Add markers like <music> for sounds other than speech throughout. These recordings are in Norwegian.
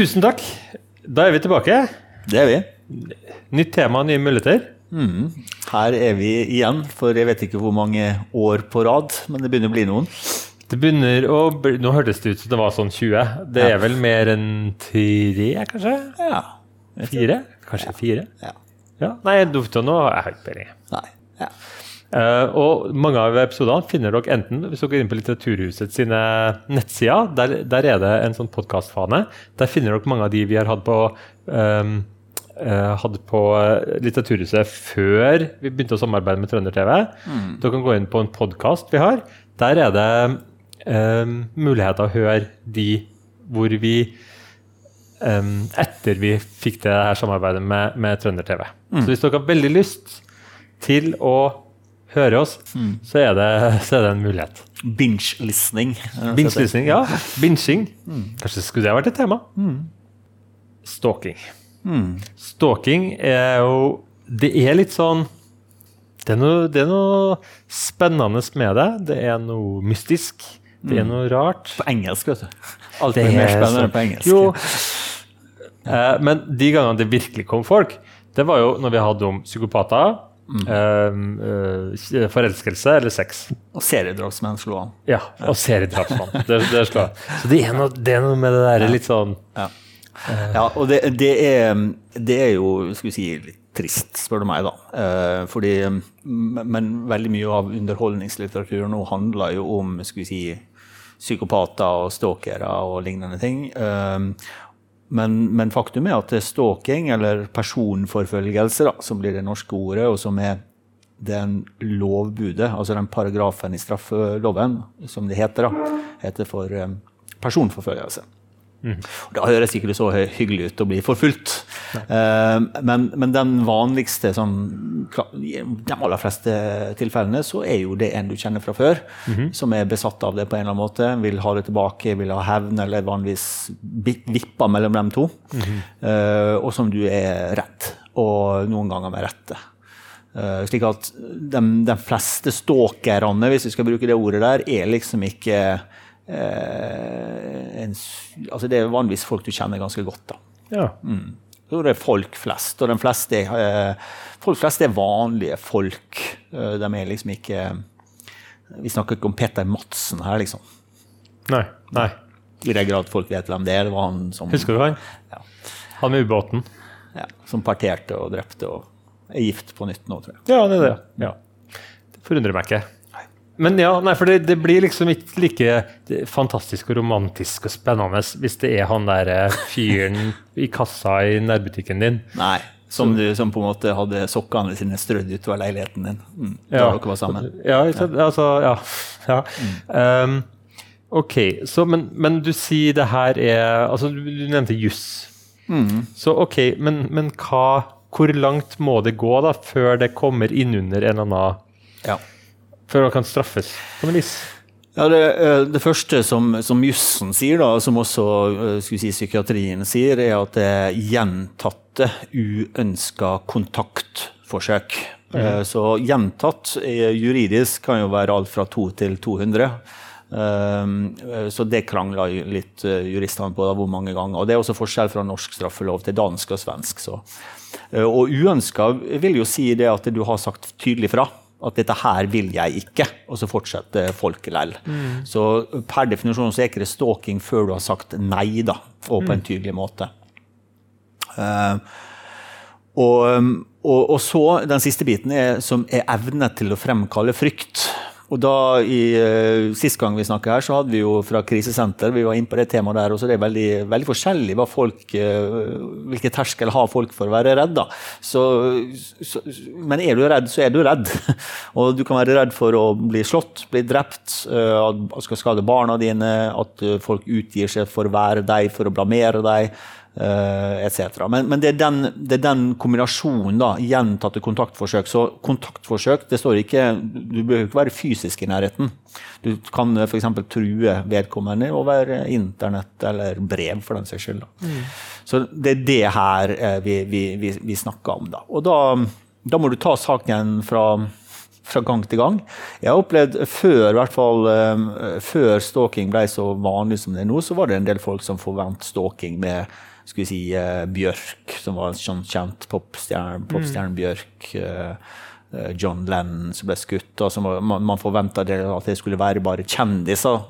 tusen takk. Da er vi tilbake. Det er vi. Nytt tema, nye muligheter. Mm. Her er vi igjen for jeg vet ikke hvor mange år på rad, men det begynner å bli noen. Det begynner å bli, Nå hørtes det ut som det var sånn 20. Det er vel mer enn tre, kanskje? Ja. Fire? Kanskje fire? ja. Ja. Nei, nå har jeg ikke peiling. Eh, og mange av episodene finner dere enten hvis dere går inn på Litteraturhuset sine nettsider. Der, der er det en sånn podkastfane. Der finner dere mange av de vi har hatt på um, uh, hadde på eh, Litteraturhuset før vi begynte å samarbeide med Trønder-TV. Dere kan gå inn på en podkast vi har. Der er det um, muligheter å høre de hvor vi um, Etter vi fikk det her samarbeidet med, med Trønder-TV. Så hvis dere har veldig lyst til å høre oss, så, er det, så er det en mulighet. Binge-listening. Binge-listening, ja. Binging. Kanskje skulle det vært et tema? Stalking. Stalking er jo Det er litt sånn det er, noe, det er noe spennende med det. Det er noe mystisk. Det er noe rart. På engelsk, vet du. Alt Det blir mer er spennende sånn- på engelsk. Jo. Eh, men de gangene det virkelig kom folk, det var jo når vi hadde om psykopater, eh, Uh, forelskelse eller sex. Og seriedragsmenn slo han. Ja, og seriedrapsmann. Det, det slo han. Så det er, noe, det er noe med det der litt sånn Ja, og det, det, er, det er jo skal vi si, litt trist, spør du meg, da. Uh, fordi, men veldig mye av underholdningslitteraturen nå handler jo om skal vi si, psykopater og stalkere og lignende ting. Eh, men, men faktum er at stalking, eller personforfølgelse, da, som blir det norske ordet, og som er den lovbudet, altså den paragrafen i straffeloven, som det heter, da, heter for eh, personforfølgelse. Og Da høres ikke det så hyggelig ut å bli forfulgt. Eh, men, men den vanligste sånn, I de aller fleste tilfellene så er jo det en du kjenner fra før, som er besatt av det på en eller annen måte, vil ha det tilbake, vil ha hevn, eller vanligvis vipper mellom dem to. Eh, og som du er redd, og noen ganger med rette. Eh, slik at de, de fleste stalkerne, hvis vi skal bruke det ordet der, er liksom ikke en, altså Det er vanligvis folk du kjenner ganske godt. da. Ja. Så det er folk flest, og de fleste eh, folk flest er vanlige folk. Eh, de er liksom ikke Vi snakker ikke om Peter Madsen her, liksom. Nei. nei. I den grad folk vet hvem det er. Det var han som, Husker du han? Ja. Han med ubåten? ja, som parterte og drepte og er gift på nytt nå, tror jeg. Ja, det er det. Ja. Det forundrer meg ikke. Men ja, nei, for det, det blir liksom ikke like fantastisk og romantisk og spennende hvis det er han der eh, fyren i kassa i nærbutikken din. Nei. Som, du, som på en måte hadde sokkene sine strødd utover leiligheten din. Mm, da dere var sammen. Ja, altså, ja. ja. Um, ok, så, men, men du sier det her er altså Du, du nevnte juss. Mm. Så ok, men, men hva, hvor langt må det gå da før det kommer innunder en eller annen Ja. Før han kan straffes på noe vis? Ja, det, eh, det første som, som jussen sier, da, som også eh, si, psykiatrien sier, er at det er gjentatte uønska kontaktforsøk. Mm. Så gjentatt juridisk kan jo være alt fra to til 200. Eh, Så det krangler litt juristene på da, hvor mange ganger. Og det er også forskjell fra norsk straffelov til dansk og svensk. Så. Og uønska vil jo si det at du har sagt tydelig fra at dette her vil jeg ikke, og så fortsetter folk lell. Så per definisjon så er ikke det stalking før du har sagt nei, da, og på en tydelig måte. Uh, og, og, og så den siste biten er, som er evne til å fremkalle frykt. Og da i, eh, Sist gang vi snakket her, så hadde vi jo fra krisesenter vi var inne på det temaet der, og så det er veldig, veldig forskjellig hva folk, eh, hvilke terskel har folk for å være redd. da. Så, så, men er du redd, så er du redd. <laughs> Og du kan være redd for å bli slått, bli drept, eh, at skal skade barna dine, at folk utgir seg for å være deg, for å blamere deg. Uh, etc. Men, men det, er den, det er den kombinasjonen, da, gjentatte kontaktforsøk. Så kontaktforsøk, det står ikke Du behøver ikke være fysisk i nærheten. Du kan uh, f.eks. true vedkommende over eh, internett eller brev, for den saks skyld. da. Så det er det her eh, vi, vi, vi, vi snakker om. da. Og da, da må du ta saken fra, fra gang til gang. Jeg har opplevd før, i hvert fall, før stalking ble så vanlig som det er nå, så var det en del folk som forventet stalking med skal vi si, uh, Bjørk, som var en sånn kjent popstjerne, popstjerne Bjørk. Uh, John Lennon som ble skutt. Altså man, man forventa at det skulle være bare kjendiser.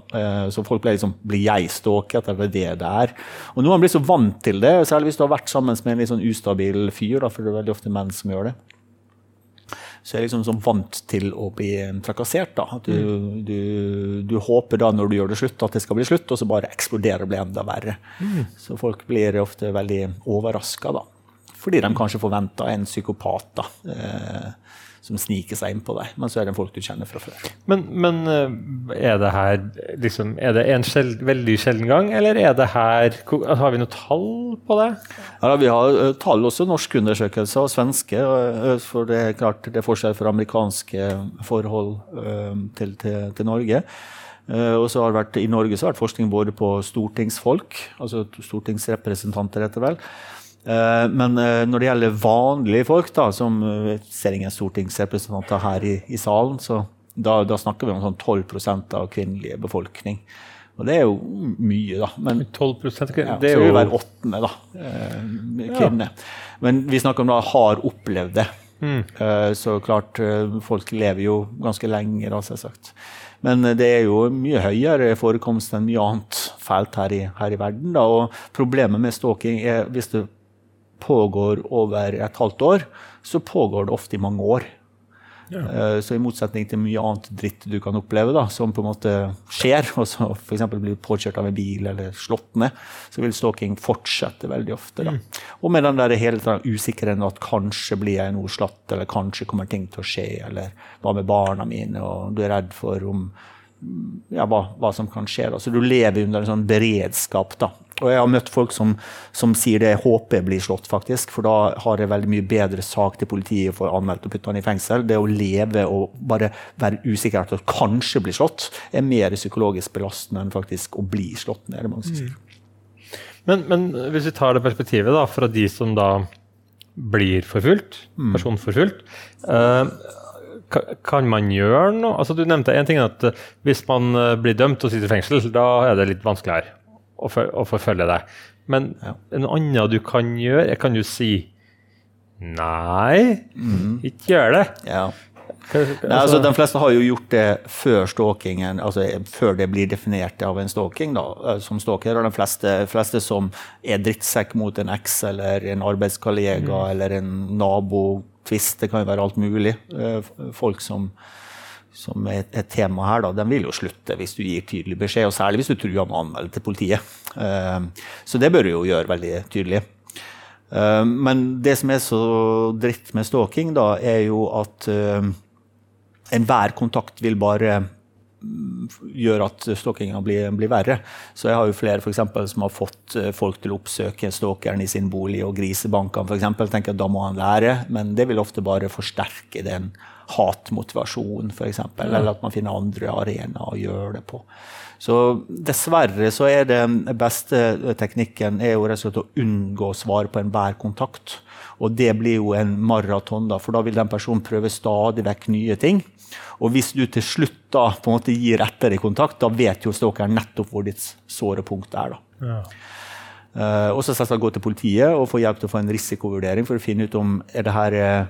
Så folk ble liksom Blir jeg stalket? Eller det det er? Og nå har man blitt så vant til det, særlig hvis du har vært sammen med en litt sånn ustabil fyr. Da, for det er veldig ofte menn som gjør det så er jeg liksom sånn vant til å bli trakassert. da. At du, mm. du, du, håper da når du gjør det slutt, at det skal bli slutt, og så bare eksploderer og blir enda verre. Mm. Så folk blir ofte veldig overraska, da. Fordi de kanskje forventer en psykopat. da. Eh, som sniker seg inn på deg. Men så er det folk du kjenner fra før. Men, men eh, er det her liksom, er det en sjel, veldig sjelden gang, eller er det her Har vi noe tall på det? Ja, Vi har uh, tall også, norske undersøkelser og svenske. Uh, for det er klart det er forskjell fra amerikanske forhold uh, til, til, til, Norge. og så har det vært, I Norge så har det vært forskning både på stortingsfolk, altså stortingsrepresentanter, heter vel, Eh, men eh, når det gjelder vanlige folk, da, som eh, ser ingen stortingsrepresentanter her i, i salen, så da, da, snakker vi om sånn 12% av kvinnelige befolkning. Og det er jo mye, da. Men, 12 ja, det er jo hver åttende da, kvinne. Ja. Men vi snakker om da har opplevd det. Mm. Så klart, folk lever jo ganske lenge, da, selvsagt. Men det er jo mye høyere forekomst enn mye annet fælt her i, her i verden. Da. Og problemet med stalking er hvis det pågår over et halvt år, så pågår det ofte i mange år. Ja. Eh, så i motsetning til mye annet dritt du kan oppleve, da, som på en måte skjer, <laughs> og så f.eks. blir påkjørt av en bil eller slått ned, så vil stalking fortsette veldig ofte. Da. Mm. Og med den der hele usikkerheten at kanskje blir jeg noe slatt, eller kanskje kommer ting til å skje, eller hva med barna mine, og du er redd for om ja, hva, hva, som kan skje. Da. Så du lever under en sånn beredskap. da. Og jeg har møtt folk som, som sier det jeg håper blir slått, faktisk. For da har jeg veldig mye bedre sak til politiet for å anmelde og putte han i fengsel. Det å leve og bare være usikker til at kanskje blir slått, er mer psykologisk belastende enn faktisk å bli slått ned. Mm. Men, men, hvis vi tar det perspektivet da, fra de som da blir forfulgt, mm. personforfulgt uh, kan man gjøre noe? Altså, du nevnte en ting at Hvis man eh, blir dømt og sitter i fengsel, da er det litt vanskeligere å, for, forfølge deg. Men ja. noe annet du kan gjøre, kan jo si Nei, mm. ikke gjør det. Ja. Nei, altså, de fleste har jo gjort det før stalkingen, altså før det blir definert av en stalking da, eh, som stalker. Og de fleste, fleste som er drittsekk mot en eks eller en arbeidskollega mm. eller en nabotvist, det kan jo være alt mulig. Eh, folk som som er et tema her, da, den vil jo slutte hvis du gir tydelig beskjed. Og særlig hvis du truer med å anmelde til politiet. Uh, så det bør du jo gjøre veldig tydelig. Uh, men det som er så dritt med stalking, da, er jo at uh, enhver kontakt vil bare mm, gjør at stalkinga blir, blir, verre. Så jeg har jo flere for eksempel, som har fått folk til å oppsøke stalkeren i sin bolig og grisebankene f.eks. Tenker at da må han lære, men det vil ofte bare forsterke den hatmotivasjon, f.eks. Eller at man finner andre arenaer å gjøre det på. Så dessverre så er den beste teknikken er jo rett og slett å unngå å svare på enhver kontakt. Og det blir jo en maraton, da, for da vil den personen prøve stadig vekk nye ting. Og hvis du til slutt da på en måte gir etter i kontakt, da vet jo stalkeren nettopp hvor ditt såre punkt er. da. Ja. Uh, og så gå til politiet og få hjelp til å få en risikovurdering for å finne ut om er det her uh,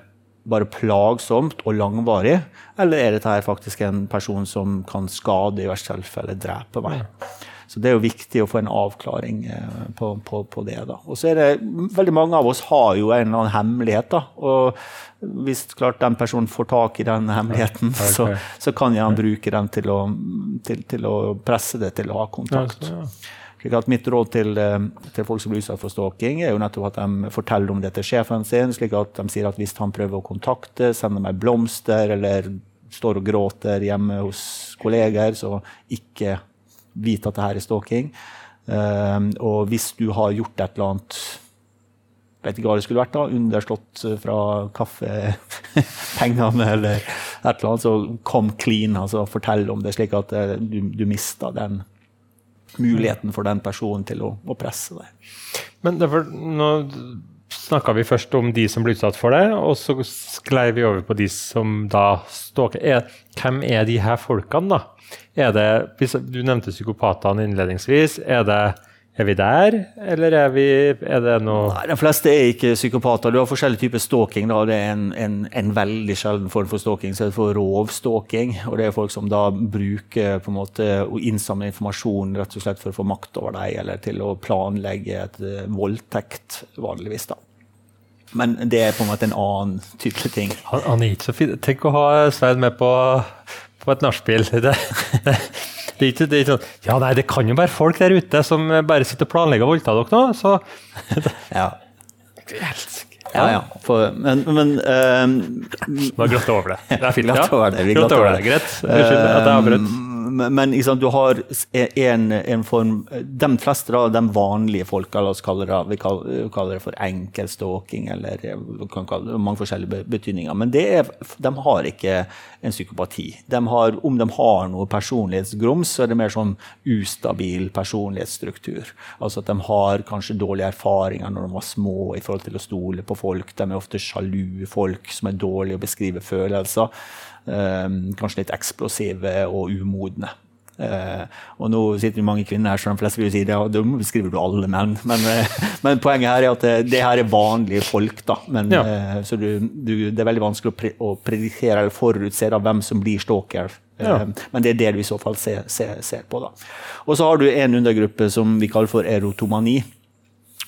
bare plagsomt og langvarig, eller er dette her faktisk en person som kan skade, i verste tilfelle drepe meg? Så det er jo viktig å få en avklaring eh, på, på, på det. da. Og så er det, Veldig mange av oss har jo en eller annen hemmelighet. da, og Hvis klart den personen får tak i den hemmeligheten, okay. så, så, kan han bruke den til å, til, til å, presse det til å ha kontakt. Ja, så, ja. Slik at Mitt råd til, eh, til, folk som blir utsatt for stalking, er jo nettopp at de forteller om det til sjefen sin. slik at de sier at hvis han prøver å kontakte, sender meg blomster eller står og gråter hjemme hos kolleger, så ikke vite at det her er stalking. Um, og hvis du har gjort et eller annet vet ikke hva det skulle vært, da, underslått fra kaffepengene <laughs> eller et eller annet, så kom clean. altså Fortell om det, slik at eh, du, du mista den muligheten for den personen til å, å presse deg. Men derfor, nå snakka vi først om de som blir utsatt for det, og så sklei vi over på de som da stalker. Hvem er de her folkene, da? Er det, du nevnte psykopatene innledningsvis. Er det er vi der, eller er, vi, er det noe Nei, De fleste er ikke psykopater. Du har forskjellige typer stalking. Da. Det er en, en, en, veldig sjelden form for stalking. Så det er for rovstalking. Og det er folk som da bruker på en måte å innsamle informasjon rett og slett for å få makt over deg, eller til å planlegge et uh, voldtekt, vanligvis. da. Men det er på en måte en annen type ting. Han, han er ikke så fin. Tenk å ha Svein med på, på et nachspiel. <laughs> Det er ikke, det er ikke sånn Ja, nei, det kan jo være folk der ute som bare sitter og planlegger å voldta dere nå, så <laughs> Ja. Ja, ja. For, men, men uh, Bare glatt over det. Det er fint. Glatt over det. Vi glatt over det. Greit. Unnskyld at jeg avbrøt men sant, du har en, en, form De fleste av de vanlige folka, la oss kalle det, vi kaller, det for enkelstalking, eller vi kan kalle det mange forskjellige betydninger. Men er, de har ikke en psykopati. De har, om de har noe personlighetsgrums, så er det mer sånn ustabil personlighetsstruktur. Altså at de har kanskje dårlige erfaringer når de var små i forhold til å stole på folk. De er ofte sjalu folk som er dårlige å beskrive følelser. Ehm, kanskje litt eksplosive og umodne. Uh, og nå sitter det mange kvinner her, så de fleste vil si det, og da beskriver du alle menn. Men, uh, men, poenget her er at det, det, her er vanlige folk. da. Men, ja. uh, så du, du, det er veldig vanskelig å, pre å predikere eller forutse da, hvem som blir stalker. Ja. Men det er det du i så fall ser, ser, ser på. da. Og så har du en undergruppe som vi kaller for erotomani.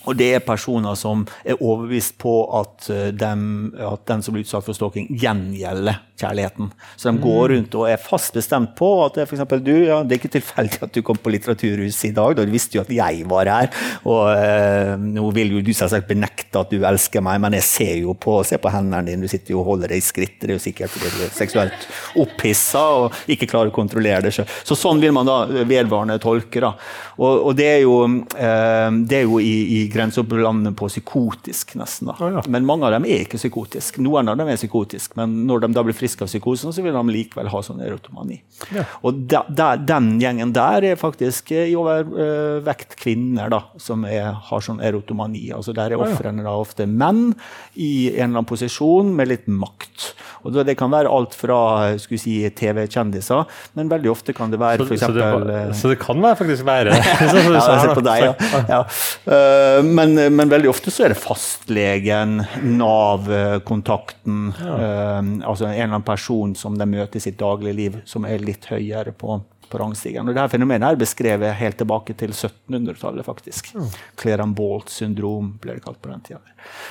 Og det er personer som er overbevist på at, dem, at den som blir utsatt for stalking, gjengjelder kjærligheten. Så de går mm. rundt og er fast bestemt på at det, for eksempel, du, ja, det er ikke tilfeldig at du kom på Litteraturhuset i dag. Da du visste jo at jeg var her. Og eh, nå vil jo du selvsagt benekte at du elsker meg, men jeg ser jo på, ser på hendene dine, du sitter jo og holder deg i skritt. Det er jo sikkert fordi du er seksuelt opphissa og ikke klarer å kontrollere det sjøl. Så sånn vil man da vedvarende tolke. da. Og, og det er jo, eh, det er jo i, i grenseopplandet på psykotisk, nesten. da. Oh, ja. Men mange av dem er ikke psykotiske. Noen av dem er psykotiske, men når de da blir friske av psykosen, så vil de likevel ha sånn erotomani. Ja. Og da, da, den gjengen der er faktisk i overvekt kvinner da, som er, har sånn erotomani. Altså Der er ofrene da ofte menn i en eller annen posisjon med litt makt. Og Det kan være alt fra si, TV-kjendiser, men veldig ofte kan det være f.eks. Så, så, så, det kan være faktisk være <laughs> ja, jeg ser på deg, ja. <laughs> ja. Uh, men, men, veldig ofte så er det fastlegen, Nav-kontakten, ja. uh, altså en eller annen person som de møter i sitt daglige liv, som er litt høyere på, på rangstigen. Og Dette fenomenet er beskrevet helt tilbake til 1700-tallet. faktisk. Mm. Clerambault-syndrom ble det kalt på den tida.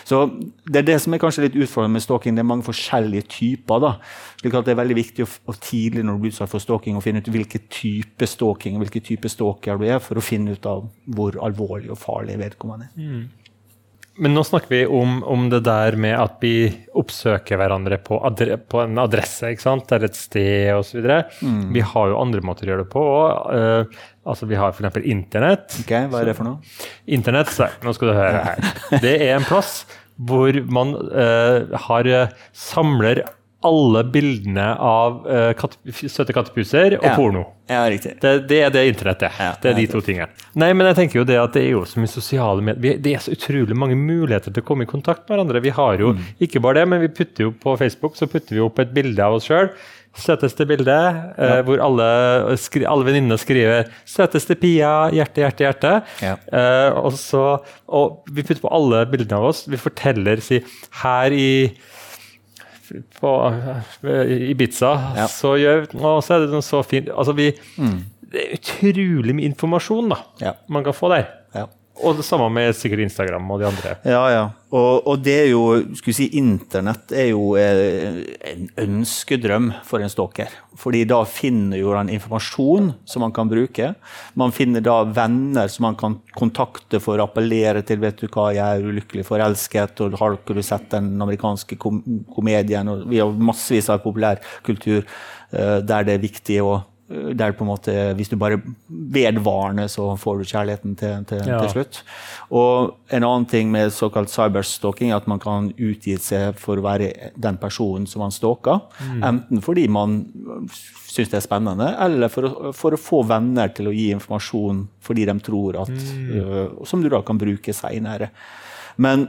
Så Det er det som er kanskje litt utfordrende med stalking. Det er mange forskjellige typer. da. Slik at Det er veldig viktig å, å tidlig når du blir utsatt for stalking, å finne ut hvilken type stalking og hvilken type stalker du er, for å finne ut av hvor alvorlig og farlig vedkommende er. Mm. Men nå snakker vi om, om, det der med at vi oppsøker hverandre på, adre, på en adresse, ikke sant? Det er et sted osv. Mm. Vi har jo andre måter å gjøre det på. Uh, altså Vi har f.eks. Internett. Ok, Hva er det for noe? Internett, så, nå skal du høre her. Det er en plass hvor man uh, har, samler alle bildene av uh, katt, søte kattepuser og ja. porno. Ja, riktig. Det, det er det internettet er. Ja, det er de to tingene. Nei, men jeg tenker jo Det at det er jo så mye sosiale medier Det er så utrolig mange muligheter til å komme i kontakt med hverandre. Vi har jo mm. ikke bare det, men vi putter jo på Facebook så putter vi opp et bilde av oss sjøl. Søteste bilde, eh, hvor alle, skri, alle venninnene skriver 'Søteste Pia', hjerte, hjerte, hjerte. Ja. Uh, og, så, og vi putter på alle bildene av oss. Vi forteller si, her i på Ibiza, ja. så, gjør, Og så er det noe så fint altså vi, mm. Det er utrolig mye informasjon da, ja. man kan få der. Ja. Og det samme med sikkert Instagram og de andre. Ja, ja. Og, og det er jo skulle si, Internett er jo eh, en ønskedrøm for en stalker. Fordi da finner jo han informasjon som man kan bruke. Man finner da venner som man kan kontakte for å appellere til. 'Vet du hva, jeg er ulykkelig forelsket', og 'har du sett den amerikanske kom komedien?' Og vi har massevis av populærkultur uh, der det er viktig å Eh, der på en måte, Hvis du bare vedvarende, så får du kjærligheten til, til, ja. til, slutt. Og en annen ting med såkalt cyberstalking er at man kan utgi seg for å være den personen som man stalker. Mm. Enten fordi man syns det er spennende, eller for å, for å, få venner til å gi informasjon fordi de tror at mm. uh, Som du da kan bruke seinere. Men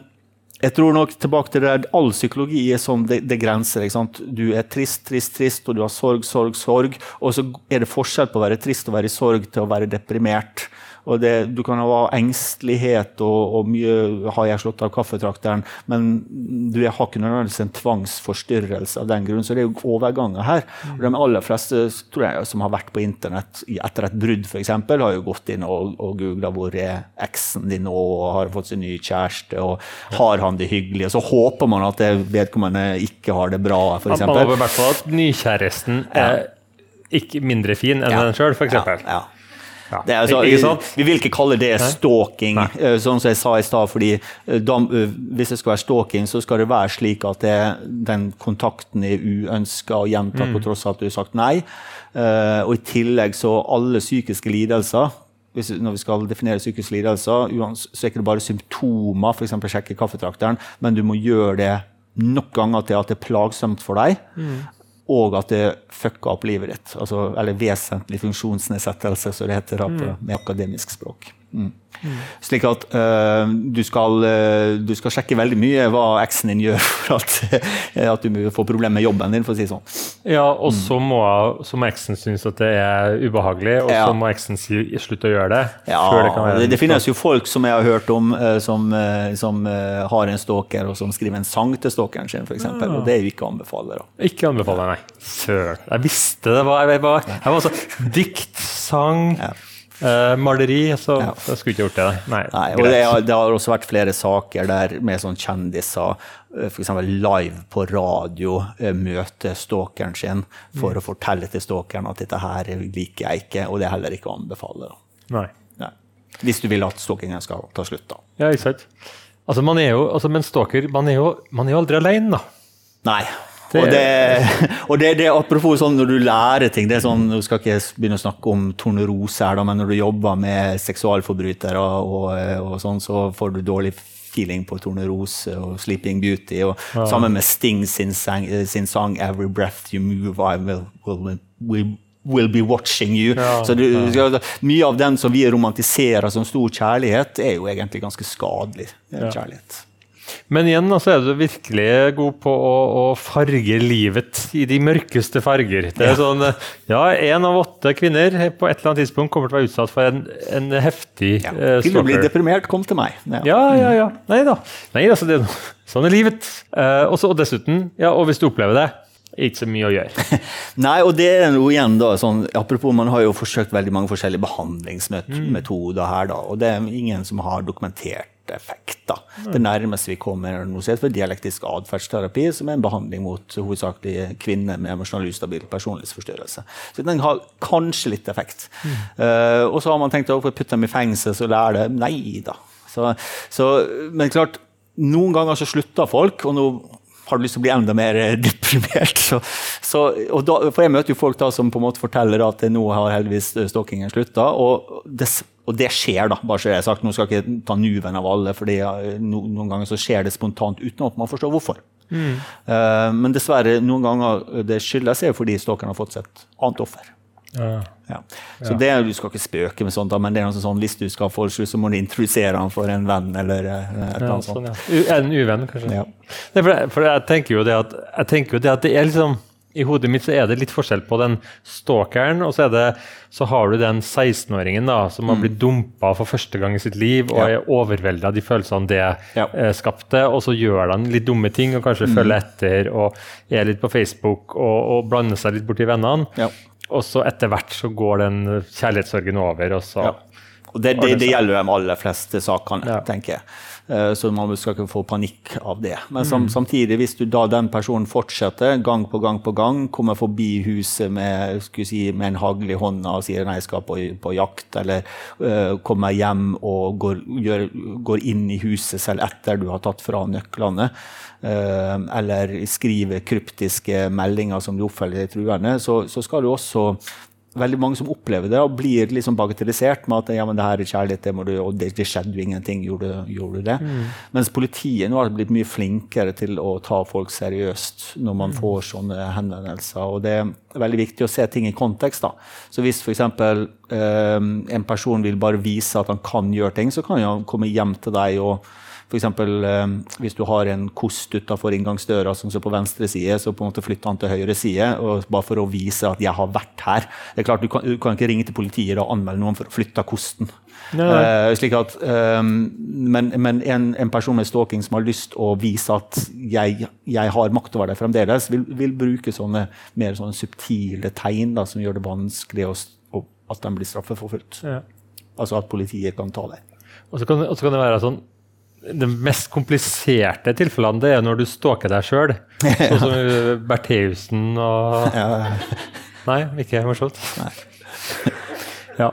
jeg tror nok tilbake til det All psykologi er sånn, det, det grenser. ikke sant? Du er trist, trist, trist, og du har sorg, sorg, sorg. Og så er det forskjell på å være trist og være i sorg til å være deprimert. Og det, du kan ha engstelighet og, og, mye har jeg slått av kaffetrakteren, men du har ikke nødvendigvis en tvangsforstyrrelse av den grunn. Så det er jo overganger her. Og de aller fleste tror jeg, som har vært på internett etter et brudd, f.eks., har jo gått inn og, og googla hvor er eksen din nå, og har fått sin ny kjæreste, og har han det hyggelig? Og så håper man at vedkommende ikke har det bra, f.eks. Man håper i hvert fall at nykjæresten er ikke mindre fin enn ja. den sjøl, f.eks. Ja, ja. Ja. Altså, vi, vi, vil ikke kalle det stalking, Nei. Eh, sånn som jeg sa i stad. fordi eh, da, eh, Hvis det skal være stalking, så skal det være slik at det, den kontakten er uønska og gjentatt mm. på tross av at du har sagt nei. Uh, og i tillegg så alle psykiske lidelser hvis, når vi skal definere psykiske lidelser, så er ikke det bare symptomer, f.eks. sjekke kaffetrakteren, men du må gjøre det nok ganger til at det er plagsomt for deg. Mm og at det fucka opp livet ditt. Altså, eller vesentlig funksjonsnedsettelse, som det heter mm. med akademisk språk. Mm. Mm. Slik at uh, du, skal, uh, du, skal, sjekke veldig mye hva eksen din gjør <laughs> for at, at du får problemer med jobben din, for å si sånn. Ja, og så må, så må eksen synes at det er ubehagelig, og ja. så må eksen si slutte å gjøre det. Ja, det, det, det, finnes jo folk som jeg har hørt om, uh, som, som har en stalker, og som skriver en sang til stalkeren sin, f.eks. Ja. Og det er jo ikke å anbefale. Da. Ikke anbefale, nei. Søren. Jeg visste det var Jeg var, jeg var så Dikt, sang ja. Uh, maleri, så ja. så skulle ikke gjort det. Nei, Nei og det har, det har, også vært flere saker der med sånn kjendiser eh, f.eks. live på radio uh, møter stalkeren sin for mm. å fortelle til stalkeren at dette her liker jeg ikke, og det er heller ikke å anbefale. Nei. Nei. Hvis du vil at stalkingen skal ta slutt, da. Ja, ikke sant. Altså, man er jo, altså, men stalker, man er jo, man er jo aldri alene, da. Nei. Og, det, <laughs> og det, det, apropos sånn når du lærer ting det er sånn, Nå skal ikke begynne å snakke om tornerose her, da, men når du jobber med seksualforbrytere, og, og, sånn, så får du dårlig feeling på Tornerose og Sleeping Beauty. og ja. Sammen med Sting sin, sang, sin sang 'Every Breath You Move', I will, will, will will be watching you. Ja, så du, ja. Mye av den som vi romantiserer som stor kjærlighet, er jo egentlig ganske skadelig kjærlighet. Men igjen så er du virkelig god på å, å, farge livet i de mørkeste farger. Det er sånn, ja, Én av åtte kvinner på et eller annet tidspunkt kommer til å være utsatt for en, en heftig ja. uh, Til å bli deprimert, kom til meg. Ja, ja, ja. ja. Nei da. Nei, altså, det, sånn er livet. Uh, også, og dessuten, ja, og hvis du opplever det ikke så mye å gjøre. <laughs> Nei, og det er jo igjen da, sånn, Apropos, man har jo forsøkt veldig mange forskjellige behandlingsmetoder her. da, Og det er ingen som har dokumentert effekt. da. Det nærmeste vi kommer noe heter dialektisk atferdsterapi, som er en behandling mot hovedsakelig kvinner med emosjonell ustabil personlighetsforstyrrelse. Så den har kanskje litt effekt. Mm. Uh, og så har man tenkt å putte dem i fengsel, så lærer det. Nei da. Så, så, men klart, noen ganger så slutter folk, og nå har du lyst til å bli enda mer deprimert. Så, så, da, for jeg møter jo folk da som på en måte forteller at nå har heldigvis stalkingen slutta. Og det, og det skjer, da. bare så jeg har sagt. Nå skal jeg ikke ta nuven av alle, for noen ganger så skjer det spontant uten at man forstår hvorfor. Mm. Uh, men dessverre, noen ganger det skyldes er fordi stalkeren har fått seg et annet offer. Ja. Ja. Så det, Du skal ikke spøke med sånt, men det er noe sånn, hvis du skal ha slutt, så må du introdusere han for en venn. eller eh, et eller annet sånt. Sånn, en uvenn, kanskje. Ja. Nei, for, for, jeg tenker jo det at, jeg tenker jo det at det er liksom i hodet mitt så er det litt forskjell på den stalkeren, og så, det, så har du den 16-åringen da, som har mm. blitt dumpa for første gang i sitt liv og ja. er overvelda av de følelsene det ja. eh, skapte, og så gjør han litt dumme ting og kanskje mm. følger etter og er litt på Facebook og, og blander seg litt borti vennene. Ja. Og så etter hvert så går den kjærlighetssorgen over, og så og det, det, det, gjelder de aller fleste sakene, tenker jeg. Eh, så man skal ikke få panikk av det. Men sam, mm. samtidig, hvis du da den personen fortsetter gang på gang på gang, kommer forbi huset med, si, med en hagl i hånda og sier nei, jeg skal på, på jakt, eller uh, kommer hjem og går, gjør, går, inn i huset selv etter du har tatt fra nøklene, uh, eller skriver kryptiske meldinger som du oppfølger truende, så, så skal du også veldig mange som opplever det og blir liksom bagatellisert med at ja, men det her er kjærlighet, det må du, og det, det skjedde jo ingenting. Gjorde, gjorde du det? Mm. Mens politiet nå har blitt mye flinkere til å ta folk seriøst når man mm. får sånne henvendelser. og det er veldig viktig å se ting i kontekst. da. Så hvis f.eks. Eh, en person vil bare vise at han kan gjøre ting, så kan han komme hjem til deg og F.eks. Eh, hvis du har en kost utafor inngangsdøra som står på venstre side, så på en måte flytter han til høyre side, og bare for å vise at 'jeg har vært her'. Det er klart, Du kan, du kan ikke ringe til politiet og anmelde noen for å flytte kosten. Uh, slik at, um, men, men en, en, person med stalking som har lyst å vise at jeg, jeg har makt over deg fremdeles, vil, vil, bruke sånne mer sånne subtile tegn da, som gjør det vanskelig å, at de blir straffeforfulgt. Ja. Altså at politiet kan ta det. Og så kan, kan, det være sånn De mest kompliserte tilfellene det er når du stalker deg sjøl. Sånn som <laughs> Bertheussen og ja. Nei, ikke morsomt? <laughs> Ja.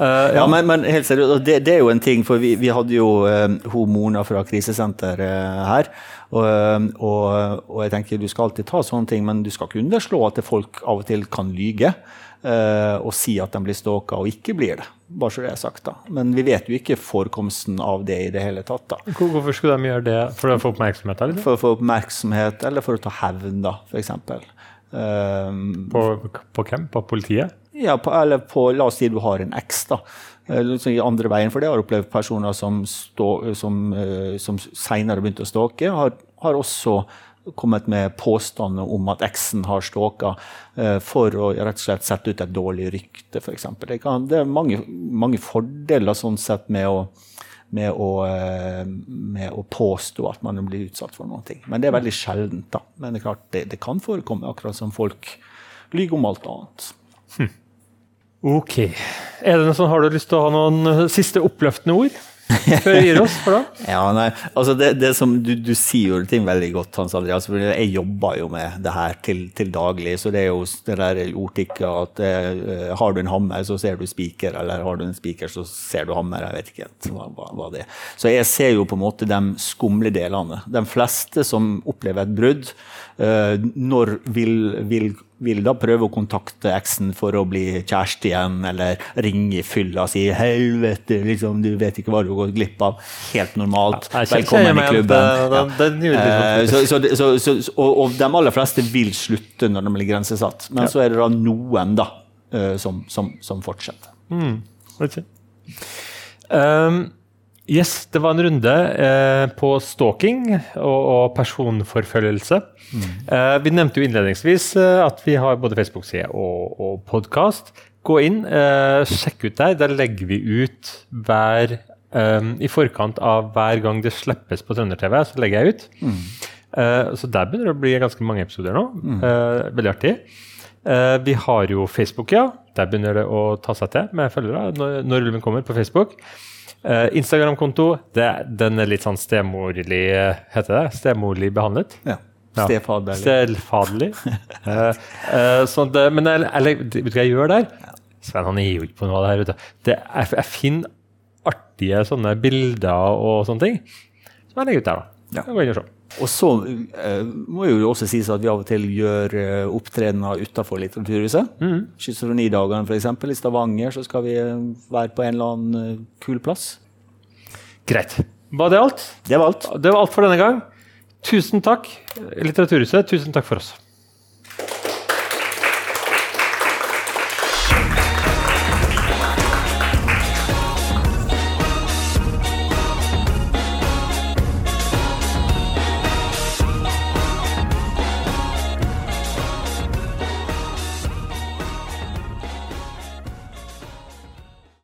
Uh, ja. ja. men, men helt seriøst, det, det, er jo en ting, for vi, vi hadde jo uh, hun Mona fra krisesenteret uh, her. Og, og, og, jeg tenker du skal alltid ta sånne ting, men du skal ikke underslå at folk av og til kan lyge. Uh, og si at de blir stalka og ikke blir det. Bare så det er sagt da. Men vi vet jo ikke forekomsten av det i det hele tatt. da. Hvorfor skulle de gjøre det? For å få oppmerksomhet? Eller? For å få oppmerksomhet, eller for å ta hevn, da, f.eks. Um, på, på hvem? På politiet? Ja, på, eller på, la oss si du har en eks. da. I andre veien, for det har opplevd personer som, stå, som, uh, som seinere begynte å stalke, har, har, også kommet med påstander om at eksen har stalka uh, for å rett og slett sette ut et dårlig rykte, f.eks. Det, det er mange, mange, fordeler sånn sett med å, med å, uh, med å påstå at man blir utsatt for noe. Men det er veldig sjeldent. da. Men det er klart, det, det kan forekomme, akkurat som folk lyver om alt annet. Hm. Ok. Er det noe sånn, Har du lyst til å ha noen eh, siste oppløftende ord? <laughs> Før vi gir oss for da? ja, nei, altså det, det som, du, du, sier jo ting veldig godt, Hans Andreas. for Jeg jobber jo med det her til, til daglig. Så det er jo det der ordtikket at eh, har du en hammer, så ser du spiker. Eller har du en spiker, så ser du hammer. Jeg vet ikke hva, hva, hva det er. Så jeg ser jo på en måte de skumle delene. De fleste som opplever et brudd, eh, når vil, vil vil da prøve å kontakte eksen for å bli kjæreste igjen, eller ringe i fylla og si 'helvete, liksom, du vet ikke hva du har gått glipp av'. Helt normalt. Ja, Velkommen i klubben. Så, så, så, og, de aller fleste vil slutte når de blir grensesatt, men så er det da noen da, eh, som, som, som fortsetter. Mm. Okay. Um, Yes, det var en runde eh, på stalking og, og personforfølgelse. Mm. Eh, vi nevnte jo innledningsvis eh, at vi har både Facebook-side og, og podkast. Gå inn, eh, sjekk ut der. Der legger vi ut hver eh, I forkant av hver gang det slippes på Trønder-TV, så legger jeg ut. Mm. Eh, så der begynner det å bli ganske mange episoder nå. Mm. veldig artig. vi har jo Facebook, ja. Der begynner det å ta seg til med følgere når, når ulven kommer på Facebook. Uh, Instagram-konto den er litt sånn stemorlig heter det? Stemorlig behandlet. Ja. Stefaderlig. Stefaderlig. uh, <laughs> uh, det, men jeg, jeg, vet du hva jeg gjør der? Sven han gir jo ikke på noe av det her. Vet det, jeg, jeg, finner artige sånne bilder og sånne ting som jeg legger ut der. da. Ja. Jeg går inn og ser. Og så uh, må jo også sies at vi av og til gjør uh, opptredener utafor Litteraturhuset. Mm. Schizofrenidagene f.eks. i Stavanger så skal vi uh, være på en eller annen uh, kul plass. Greit. Var det alt? Det var alt. Det var alt for denne gang. Tusen takk, Litteraturhuset. Tusen takk for oss.